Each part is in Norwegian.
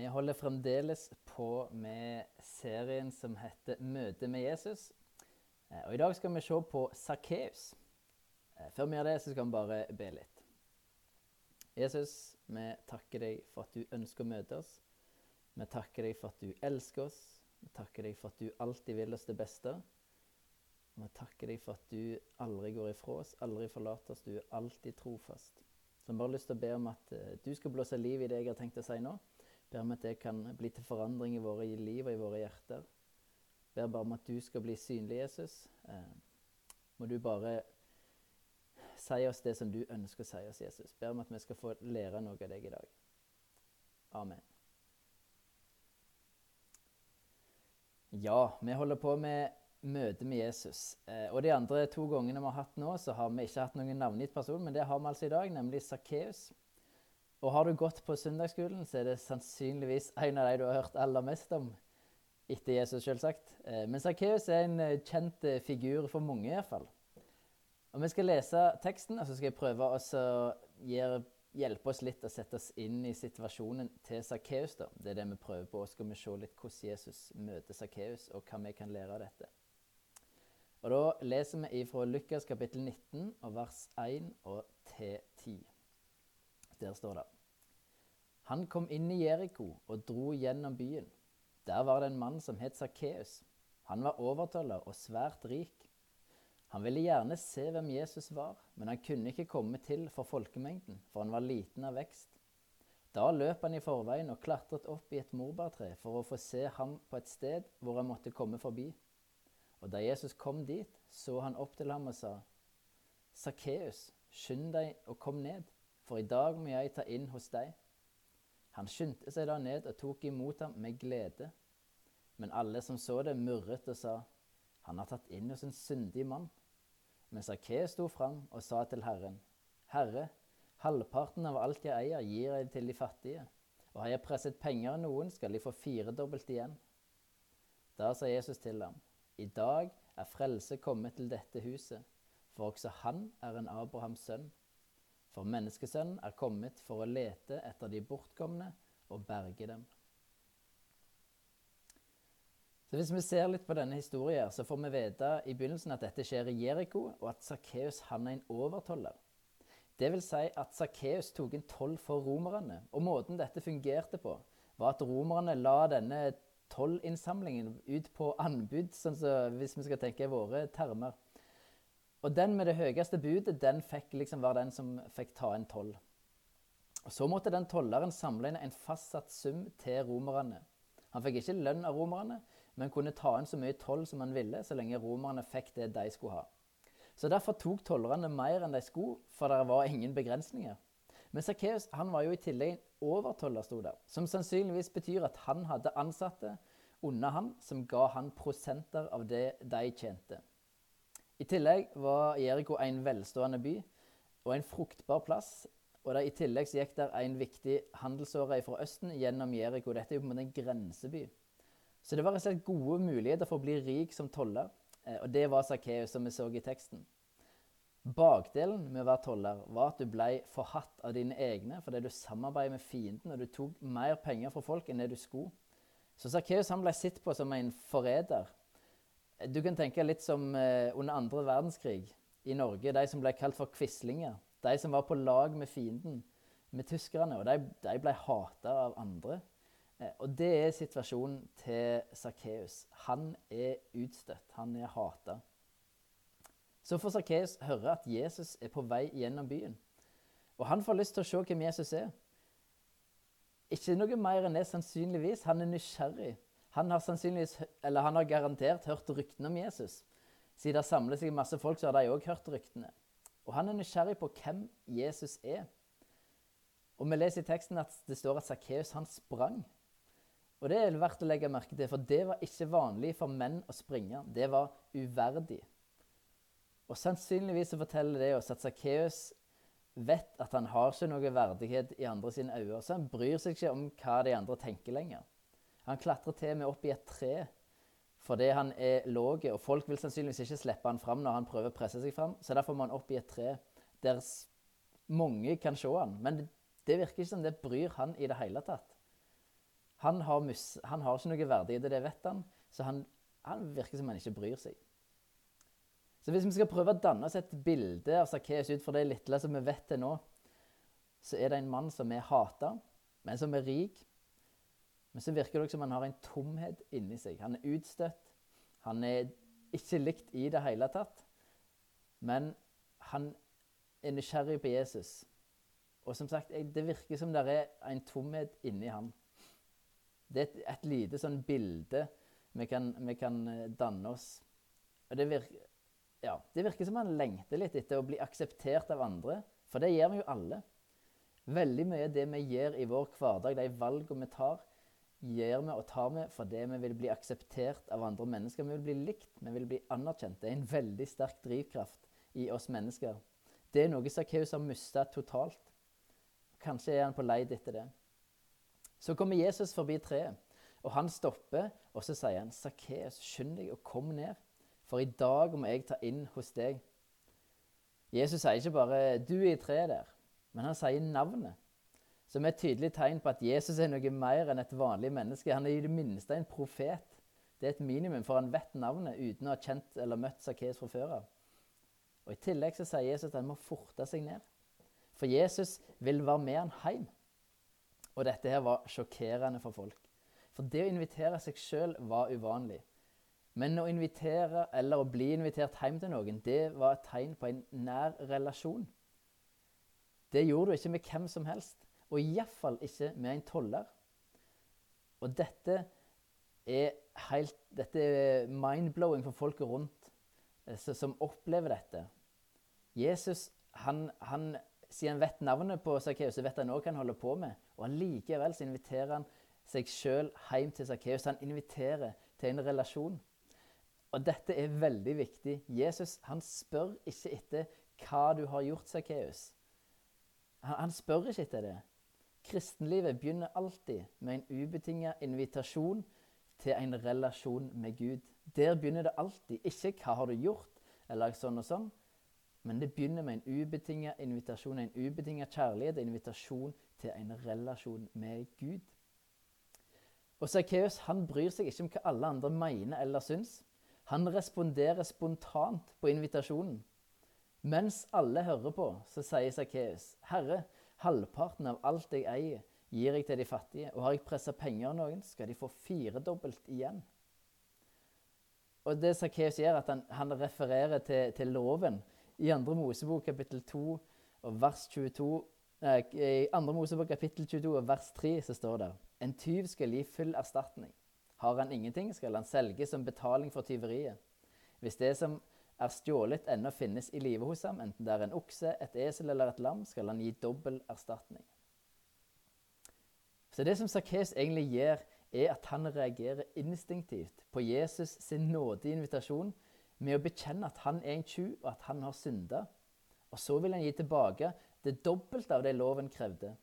Vi holder fremdeles på med serien som heter 'Møte med Jesus'. Eh, Og I dag skal vi se på Sakkeus. Eh, Før vi gjør det, så skal vi bare be litt. Jesus, vi takker deg for at du ønsker å møte oss. Vi takker deg for at du elsker oss. Vi takker deg for at du alltid vil oss det beste. Vi takker deg for at du aldri går ifra oss, aldri forlater oss. Du er alltid trofast. Så jeg har bare lyst til å be om at eh, du skal blåse liv i det jeg har tenkt å si nå. Ber om at det kan bli til forandring i våre liv og i våre hjerter. Ber bare om at du skal bli synlig, Jesus. Eh, må du bare si oss det som du ønsker å si oss, Jesus. Ber om at vi skal få lære noe av deg i dag. Amen. Ja, vi holder på med møte med Jesus. Eh, og de andre to gangene vi har hatt nå, så har vi ikke hatt noen navngitt person, men det har vi altså i dag, nemlig Sakkeus. Og har du gått på søndagsskolen, så er det sannsynligvis en av de du har hørt aller mest om. Etter Jesus, selvsagt. Eh, men Sakkeus er en eh, kjent eh, figur for mange, iallfall. Og vi skal lese teksten, og så skal jeg prøve å hjelpe oss litt å sette oss inn i situasjonen til Sakkeus. Det er det vi prøver på. Så skal vi se litt hvordan Jesus møter Sakkeus, og hva vi kan lære av dette. Og Da leser vi fra Lukas kapittel 19 og vers 1 og til 10. Der står det Han kom inn i Jeriko og dro gjennom byen. Der var det en mann som het Sakkeus. Han var overtoller og svært rik. Han ville gjerne se hvem Jesus var, men han kunne ikke komme til for folkemengden, for han var liten av vekst. Da løp han i forveien og klatret opp i et morbærtre for å få se ham på et sted hvor han måtte komme forbi. Og da Jesus kom dit, så han opp til ham og sa, Sakkeus, skynd deg og kom ned, for i dag må jeg ta inn hos deg. Han skyndte seg da ned og tok imot ham med glede. Men alle som så det, murret og sa, han har tatt inn hos en syndig mann. Men Sakkeus sto fram og sa til Herren, Herre, halvparten av alt jeg eier, gir jeg til de fattige, og har jeg presset penger av noen, skal de få firedobbelt igjen. Da sa Jesus til ham, I dag er frelse kommet til dette huset, for også han er en Abrahams sønn. For menneskesønnen er kommet for å lete etter de bortkomne og berge dem. Så Hvis vi ser litt på denne historien, så får vi vite i begynnelsen at dette skjer i Jeriko, og at Sakkeus er en overtoller. Det vil si at Sakkeus tok en toll for romerne. Og måten dette fungerte på, var at romerne la denne tollinnsamlingen ut på anbud, sånn så, hvis vi skal tenke våre termer. Og den med det høyeste budet, den fikk liksom var den som fikk ta en toll. Og Så måtte den tolleren samle inn en fastsatt sum til romerne. Han fikk ikke lønn av romerne, men kunne ta inn så mye toll som han ville, så lenge romerne fikk det de skulle ha. Så Derfor tok tollerne mer enn de skulle, for det var ingen begrensninger. Men Sakkeus var jo i tillegg overtoller, sto det, som sannsynligvis betyr at han hadde ansatte under han som ga han prosenter av det de tjente. I tillegg var Jeriko en velstående by og en fruktbar plass. Og der, I tillegg så gikk der en viktig handelsåre fra Østen gjennom Jeriko. Dette er jo på en måte en grenseby. Så det var rett og slett gode muligheter for å bli rik som toller. Eh, og det var Sakkeus, som vi så i teksten. Bakdelen med å være toller var at du ble forhatt av dine egne fordi du samarbeidet med fienden, og du tok mer penger fra folk enn det du skulle. Så Sakkeus ble sett på som en forræder. Du kan tenke litt som eh, under andre verdenskrig i Norge. De som ble kalt for quislinger. De som var på lag med fienden, med tyskerne. Og de, de ble hata av andre. Eh, og det er situasjonen til Sakkeus. Han er utstøtt. Han er hata. Så får Sakkeus høre at Jesus er på vei gjennom byen. Og han får lyst til å se hvem Jesus er. Ikke noe mer enn det, sannsynligvis. Han er nysgjerrig. Han har eller han har garantert hørt ryktene om Jesus. Siden det samler seg masse folk, så har de òg hørt ryktene. Og han er nysgjerrig på hvem Jesus er. Og vi leser i teksten at det står at Sakkeus sprang. Og det er verdt å legge merke til, for det var ikke vanlig for menn å springe. Det var uverdig. Og sannsynligvis forteller det oss at Sakkeus vet at han har ikke noe verdighet i andre sine øyne, så han bryr seg ikke om hva de andre tenker lenger. Han klatrer til med opp i et tre fordi han er lav, og folk vil sannsynligvis ikke slippe han fram når han prøver å presse seg fram, så derfor må han opp i et tre der mange kan se han. Men det, virker ikke som det bryr han i det hele tatt. Han har, mus, han har ikke noe verdi i det, det vet han. Så han, han virker som han ikke bryr seg. Så hvis vi skal prøve å danne oss et bilde av Sakkeus ut fra det lille som vi vet til nå, så er det en mann som er hata, men som er rik. Men så virker det som han har en tomhet inni seg. Han er utstøtt. Han er ikke likt i det hele tatt. Men han er nysgjerrig på Jesus. Og som sagt, det virker som det er en tomhet inni han. Det er et, et lite sånn bilde vi kan, vi kan eh, danne oss. Og det virker, ja, det virker som han lengter litt etter å bli akseptert av andre. For det gjør vi jo alle. Veldig mye av det vi gjør i vår hverdag, de valgene vi tar, gjør vi og tar vi fordi vi vil bli akseptert av andre mennesker. Vi vil bli likt, vi vil bli anerkjent. Det er en veldig sterk drivkraft i oss mennesker. Det er noe Sakkeus har mista totalt. Kanskje er han på leid etter det. Så kommer Jesus forbi treet, og han stopper, og så sier han, 'Sakkeus, skynd deg og kom ned, for i dag må jeg ta inn hos deg.' Jesus sier ikke bare 'du er i treet der', men han sier navnet. Som er et tydelig tegn på at Jesus er noe mer enn et vanlig menneske. Han er i det minste en profet. Det er et minimum, for han vet navnet uten å ha kjent eller møtt Sakkeus fra før av. Og I tillegg så sier Jesus at han må forte seg ned. For Jesus vil være med han hjem. Og dette her var sjokkerende for folk. For det å invitere seg sjøl var uvanlig. Men å invitere eller å bli invitert hjem til noen, det var et tegn på en nær relasjon. Det gjorde du ikke med hvem som helst, og iallfall ikke med en toller. Og dette er helt Dette er mind-blowing for folket rundt så, som opplever dette. Jesus han, han siden han vet navnet på Sakkeus, så vet han òg hva han holder på med. Og allikevel så inviterer han seg sjøl hjem til Sakkeus. Han inviterer til en relasjon. Og dette er veldig viktig. Jesus han spør ikke etter hva du har gjort, Sakkeus. Han, han, spør ikke etter det. Kristenlivet begynner alltid med en ubetinga invitasjon til en relasjon med Gud. Der begynner det alltid. Ikke 'hva har du gjort', eller sånn og sånn, men det begynner med en ubetinga invitasjon, en ubetinga kjærlighet, en invitasjon til en relasjon med Gud. Og Sakkeus bryr seg ikke om hva alle andre mener eller syns. Han responderer spontant på invitasjonen. Mens alle hører på, så sier Sakkeus, 'Herre, halvparten av alt jeg eier, gir jeg til de fattige.' 'Og har jeg pressa penger av noen, skal de få firedobbelt igjen.' Og det Sakkeus gjør, at han, han refererer til, til loven i 2. Mosebok kapittel 2 og vers 22 nei, I 2. Mosebok kapittel 22 og vers 3 så står det En tyv skal gi full erstatning. Har han ingenting, skal han selge som betaling for tyveriet. Hvis det som er stjålet ennå finnes i live hos ham, enten det er en okse, et esel eller et lam, skal han gi dobbel erstatning. Så det som Sakkeus egentlig gjør, er at han reagerer instinktivt på Jesus sin nådige invitasjon med å bekjenne at han er en tjuv, og at han har synda. Og så vil han gi tilbake det dobbelte av det loven krevde.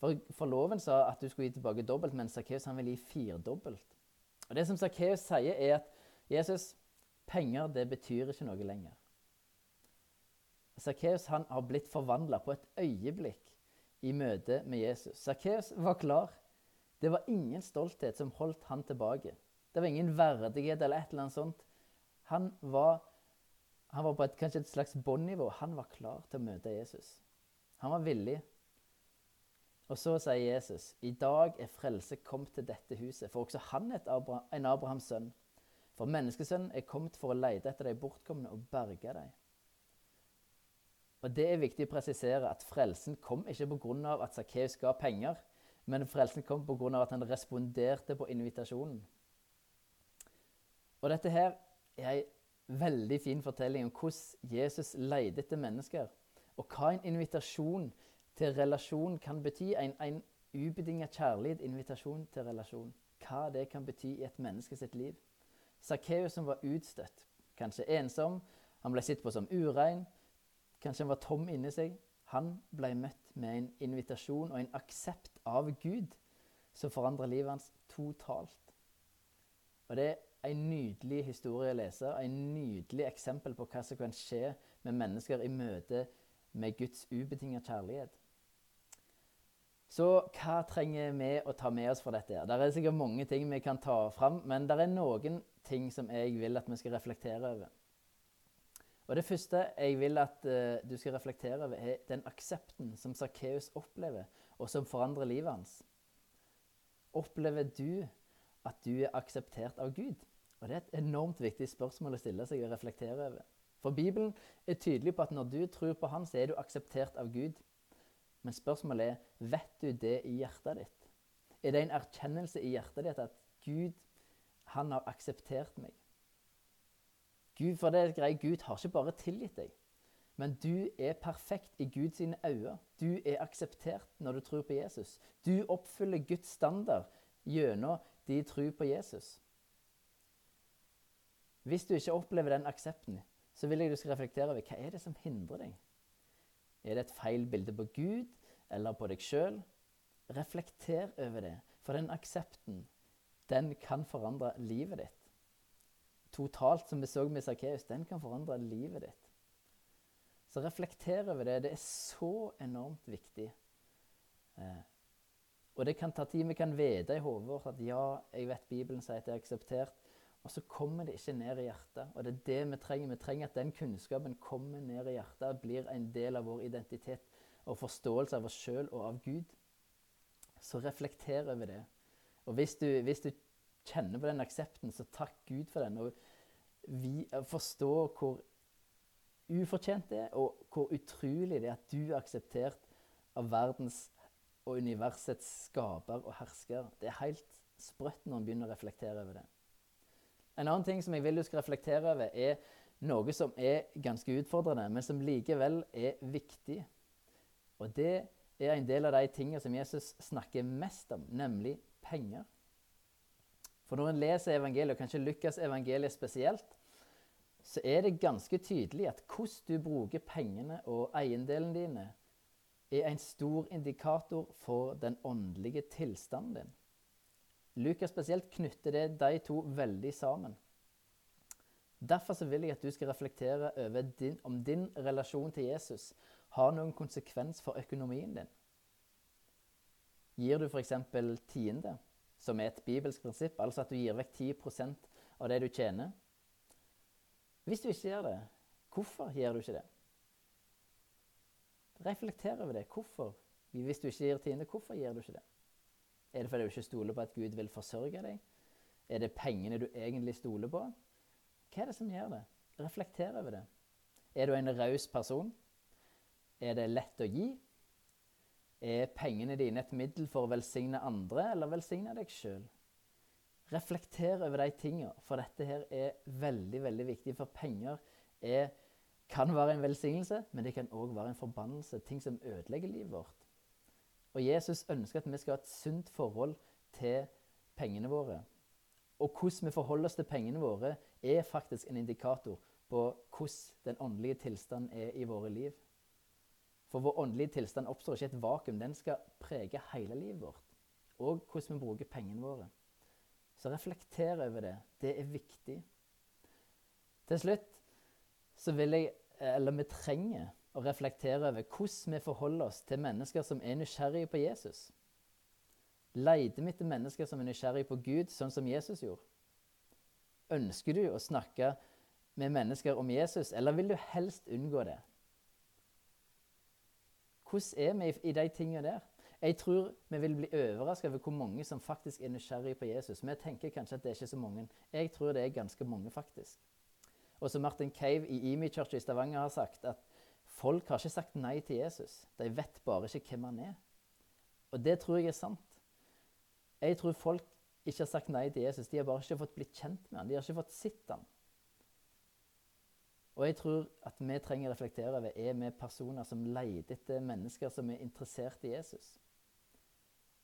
For, for, loven sa at du skulle gi tilbake dobbelt, men Sakkeus vil gi firdobbelt. Og Det som Sakkeus sier, er at Jesus, penger det betyr ikke noe lenger. Sakkeus har blitt forvandla på et øyeblikk i møte med Jesus. Sakkeus var klar. Det var ingen stolthet som holdt han tilbake. Det var ingen verdighet eller et eller annet sånt. Han var, han var på et, kanskje et slags båndnivå. Han var klar til å møte Jesus. Han var villig. Og så sier Jesus, 'I dag er frelse kommet til dette huset.' For også han er Abraham, en Abrahams sønn. For menneskesønnen er kommet for å lete etter de bortkomne og berge dem. Og Det er viktig å presisere at frelsen kom ikke pga. at Sakkeus ga penger, men frelsen kom pga. at han responderte på invitasjonen. Og dette her er ei veldig fin fortelling om hvordan Jesus leide etter mennesker. Og hva en invitasjon til relasjon kan bety. En, en ubetinga kjærlighet, invitasjon til relasjon. Hva det kan bety i et menneske sitt liv. Sakkeus som var utstøtt, kanskje ensom, han ble sett på som urein, kanskje han var tom inni seg. Han ble møtt med en invitasjon og en aksept av Gud som forandrer livet hans totalt. Og det er en nydelig historie å lese, en nydelig eksempel på hva som kan skje med mennesker i møte med Guds ubetinga kjærlighet. Så hva trenger vi å ta med oss fra dette? her? Det er sikkert mange ting vi kan ta fram, men det er noen ting som jeg vil at vi skal reflektere over. Og Det første jeg vil at uh, du skal reflektere over, er den aksepten som Sakkeus opplever, og som forandrer livet hans. Opplever du at du er akseptert av Gud? Og Det er et enormt viktig spørsmål å stille seg og reflektere over. For Bibelen er tydelig på at når du tror på Han, så er du akseptert av Gud. Men spørsmålet er vet du det i hjertet ditt. Er det en erkjennelse i hjertet ditt at Gud, han har akseptert meg? Gud, for det er greit, Gud har ikke bare tilgitt deg, men du er perfekt i Guds øyne. Du er akseptert når du tror på Jesus. Du oppfyller Guds standard gjennom de tror på Jesus. Hvis du ikke opplever den aksepten, så vil jeg du skal reflektere over hva er det som hindrer deg. Er det et feil bilde på Gud eller på deg sjøl? Reflekter over det, for den aksepten den kan forandre livet ditt. Totalt, som vi så med Sakkeus, den kan forandre livet ditt. Så reflekter over det. Det er så enormt viktig. Eh, og det kan ta tid. Vi kan vite i hodet vårt at ja, jeg vet Bibelen sier at jeg er akseptert. Og så kommer det ikke ned i hjertet. Og det er det vi trenger. Vi trenger at den kunnskapen kommer ned i hjertet og blir en del av vår identitet og forståelse av oss sjøl og av Gud. Så reflekter over det. Og hvis du, hvis du, kjenner på den aksepten, så takk Gud for den. Og vi forstår hvor ufortjent det er, og hvor utrolig det er at du er akseptert av verdens og universets skaper og hersker. Det er helt sprøtt når en begynner å reflektere over det. En annen ting som jeg vil du skal reflektere over, er noe som er ganske utfordrende, men som likevel er viktig. Og det er en del av de tingene som Jesus snakker mest om, nemlig penger. For når en leser evangeliet, og kanskje Lukas evangeliet spesielt, så er det ganske tydelig at hvordan du bruker pengene og eiendelene dine, er en stor indikator for den åndelige tilstanden din. Lukas spesielt knytter det de to veldig sammen. Derfor vil jeg at du skal reflektere over din, om din relasjon til Jesus har noen konsekvens for økonomien din. Gir du f.eks. tiende, som er et bibelsk prinsipp, altså at du gir vekk 10% av det du tjener? Hvis du ikke gjør det, hvorfor gjør du ikke det? Reflekter over det. Hvorfor? Hvis du ikke gir tiende, hvorfor gjør du ikke det? Er det fordi du ikke stoler på at Gud vil forsørge deg? Er det pengene du egentlig stoler på? Hva er det som gjør det? Reflekter over det. Er du en raus person? Er det lett å gi? Er pengene dine et middel for å velsigne andre, eller velsigne deg sjøl? Reflekter over de tinga, for dette her er veldig veldig viktig. For penger er, kan være en velsignelse, men det kan òg være en forbannelse. Ting som ødelegger livet vårt. Og Jesus ønsker at vi skal ha et sunt forhold til pengene våre. Og hvordan vi forholder oss til pengene våre, er faktisk en indikator på hvordan den åndelige tilstanden er i våre liv. For vår åndelige tilstand oppstår ikke et vakuum. Den skal prege hele livet vårt. Og hvordan vi bruker pengene våre. Så reflekter over det. Det er viktig. Til slutt så vil jeg Eller vi trenger og reflektere over hvordan vi forholder oss til mennesker som er nysgjerrige på Jesus. Leter vi etter mennesker som er nysgjerrige på Gud, sånn som Jesus gjorde? Ønsker du å snakke med mennesker om Jesus, eller vil du helst unngå det? Hvordan er vi i de tingene der? Jeg tror vi vil bli overraska over hvor mange som faktisk er nysgjerrige på Jesus. Vi tenker kanskje at det er ikke så mange. Jeg tror det er ganske mange, faktisk. Og som Martin Cave i Imi Church i Stavanger har sagt, at Folk har ikke sagt nei til Jesus. De vet bare ikke hvem han er. Og det tror jeg er sant. Jeg tror folk ikke har sagt nei til Jesus. De har bare ikke fått blitt kjent med han. De har ikke fått sett han. Og jeg tror at vi trenger å reflektere over er vi personer som leter etter mennesker som er interessert i Jesus.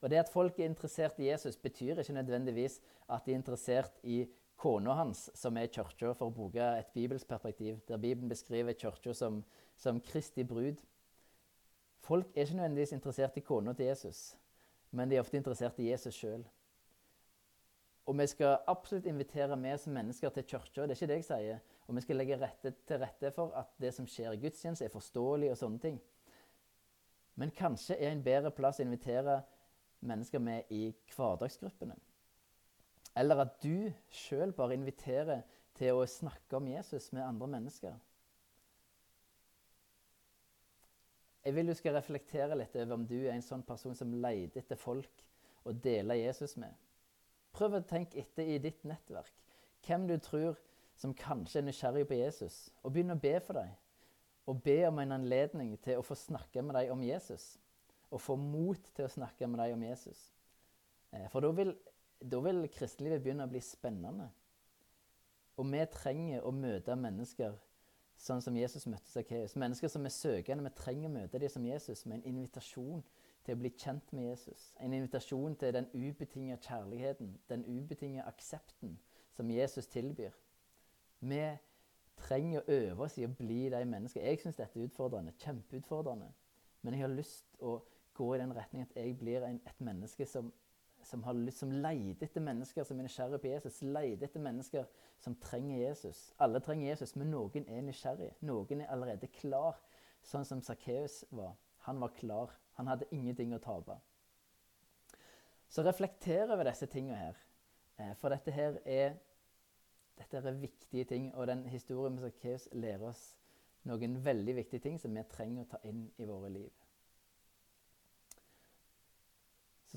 Og det at folk er interessert i Jesus, betyr ikke nødvendigvis at de er interessert i kona hans, som er kirka, for å bruke et bibelsk perspektiv, der Bibelen beskriver kirka som, som Kristi brud. Folk er ikke nødvendigvis interessert i kona til Jesus, men de er ofte interessert i Jesus sjøl. Og vi skal absolutt invitere med som mennesker til kirka. Det er ikke det jeg sier. Og vi skal legge rette til rette for at det som skjer i gudstjeneste, er forståelig og sånne ting. Men kanskje er en bedre plass å invitere mennesker med i hverdagsgruppene. Eller at du sjøl bare inviterer til å snakke om Jesus med andre mennesker. Jeg vil du skal reflektere litt over om du er en sånn person som leter etter folk å dele Jesus med. Prøv å tenke etter i ditt nettverk hvem du tror som kanskje er nysgjerrig på Jesus, og begynn å be for dem. Og be om en anledning til å få snakke med dem om Jesus. Og få mot til å snakke med dem om Jesus. Eh, for da vil, da vil kristelivet begynne å bli spennende. Og vi trenger å møte mennesker sånn som Jesus møtte Sakkeus. Mennesker som er søkende. Vi trenger å møte dem som Jesus med en invitasjon til å bli kjent med Jesus. En invitasjon til den ubetingede kjærligheten, den ubetingede aksepten som Jesus tilbyr. Vi trenger å øve oss i å bli de menneskene. Jeg syns dette er utfordrende. Kjempeutfordrende. Men jeg har lyst å gå i den retning at jeg blir en, et menneske som som, har, som leter etter mennesker som er nysgjerrige på Jesus. Leter etter mennesker som trenger Jesus. Alle trenger Jesus, men noen er nysgjerrige. Noen er allerede klar, sånn som Sakkeus var. Han var klar. Han hadde ingenting å tape. Så reflekter over disse tingene her. Eh, for dette her er, dette er viktige ting. Og den historien med Sakkeus lærer oss noen veldig viktige ting som vi trenger å ta inn i våre liv.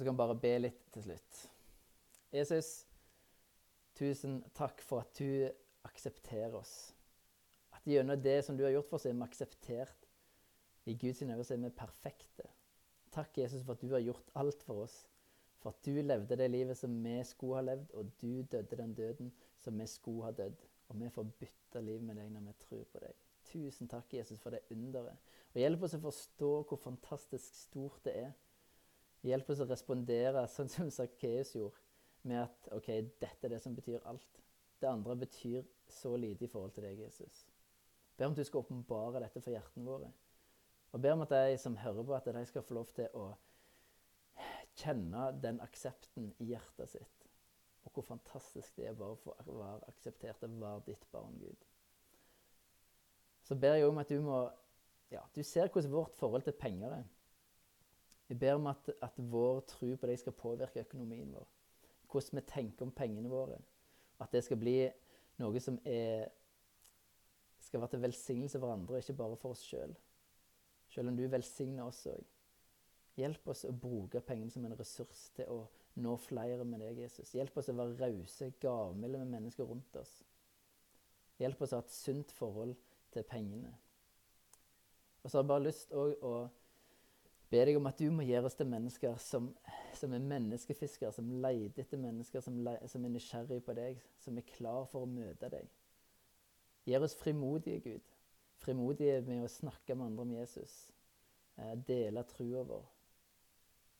Så skal vi bare be litt til slutt. Jesus, tusen takk for at du aksepterer oss. At gjennom det som du har gjort for oss, er vi akseptert. I Guds øyne er vi perfekte. Takk, Jesus, for at du har gjort alt for oss. For at du levde det livet som vi skulle ha levd, og du døde den døden som vi skulle ha dødd. Og vi får bytte liv med deg når vi tror på deg. Tusen takk, Jesus, for det underet. Og Hjelp oss å forstå hvor fantastisk stort det er Hjelp oss å respondere sånn som Sakkeus gjorde, med at OK, dette er det som betyr alt. Det andre betyr så lite i forhold til deg, Jesus. Ber om at du skal åpenbare dette for hjertene våre. Og ber om at de som hører på, at de skal få lov til å kjenne den aksepten i hjertet sitt. Og hvor fantastisk det er bare å være akseptert og være ditt barn, Gud. Så ber jeg om at du må Ja, du ser hvordan vårt forhold til penger er. Vi ber om at, at vår tro på deg skal påvirke økonomien vår. Hvordan vi tenker om pengene våre. At det skal bli noe som er, skal være til velsignelse for andre, ikke bare for oss sjøl. Selv. selv om du velsigner oss òg. Hjelp oss å bruke pengene som en ressurs til å nå flere med deg, Jesus. Hjelp oss å være rause, gavmilde med mennesker rundt oss. Hjelp oss å ha et sunt forhold til pengene. Og så har jeg bare lyst å ber deg om at du må gjøre oss til mennesker som, som er menneskefiskere, som leter etter mennesker, som, le, som er nysgjerrige på deg, som er klar for å møte deg. Gjør oss frimodige, Gud. Frimodige med å snakke med andre om Jesus. Eh, dele trua vår.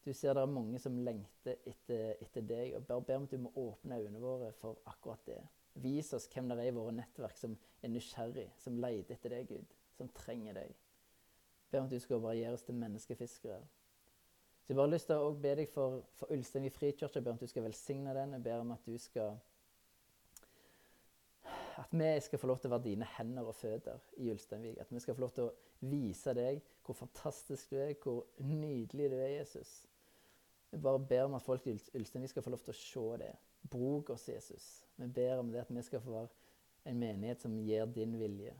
Du ser det er mange som lengter etter, etter deg, og bare ber om at du må åpne øynene våre for akkurat det. Vis oss hvem det er i våre nettverk som er nysgjerrig, som leter etter deg, Gud, som trenger deg ber om at du skal varieres til menneskefiskere. Så Jeg bare har lyst til å be deg for, for Ulsteinvik frikirke. Jeg ber om at du skal velsigne den. Jeg ber om at du skal At vi skal få lov til å være dine hender og føtter i Ulsteinvik. At vi skal få lov til å vise deg hvor fantastisk du er, hvor nydelig du er, Jesus. Vi bare ber om at folk i Ulsteinvik skal få lov til å se det. Bruk oss, Jesus. Vi ber om det at vi skal få være en menighet som gir din vilje.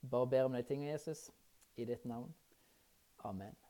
Bare ber om de tingene, Jesus, i ditt navn. Amen.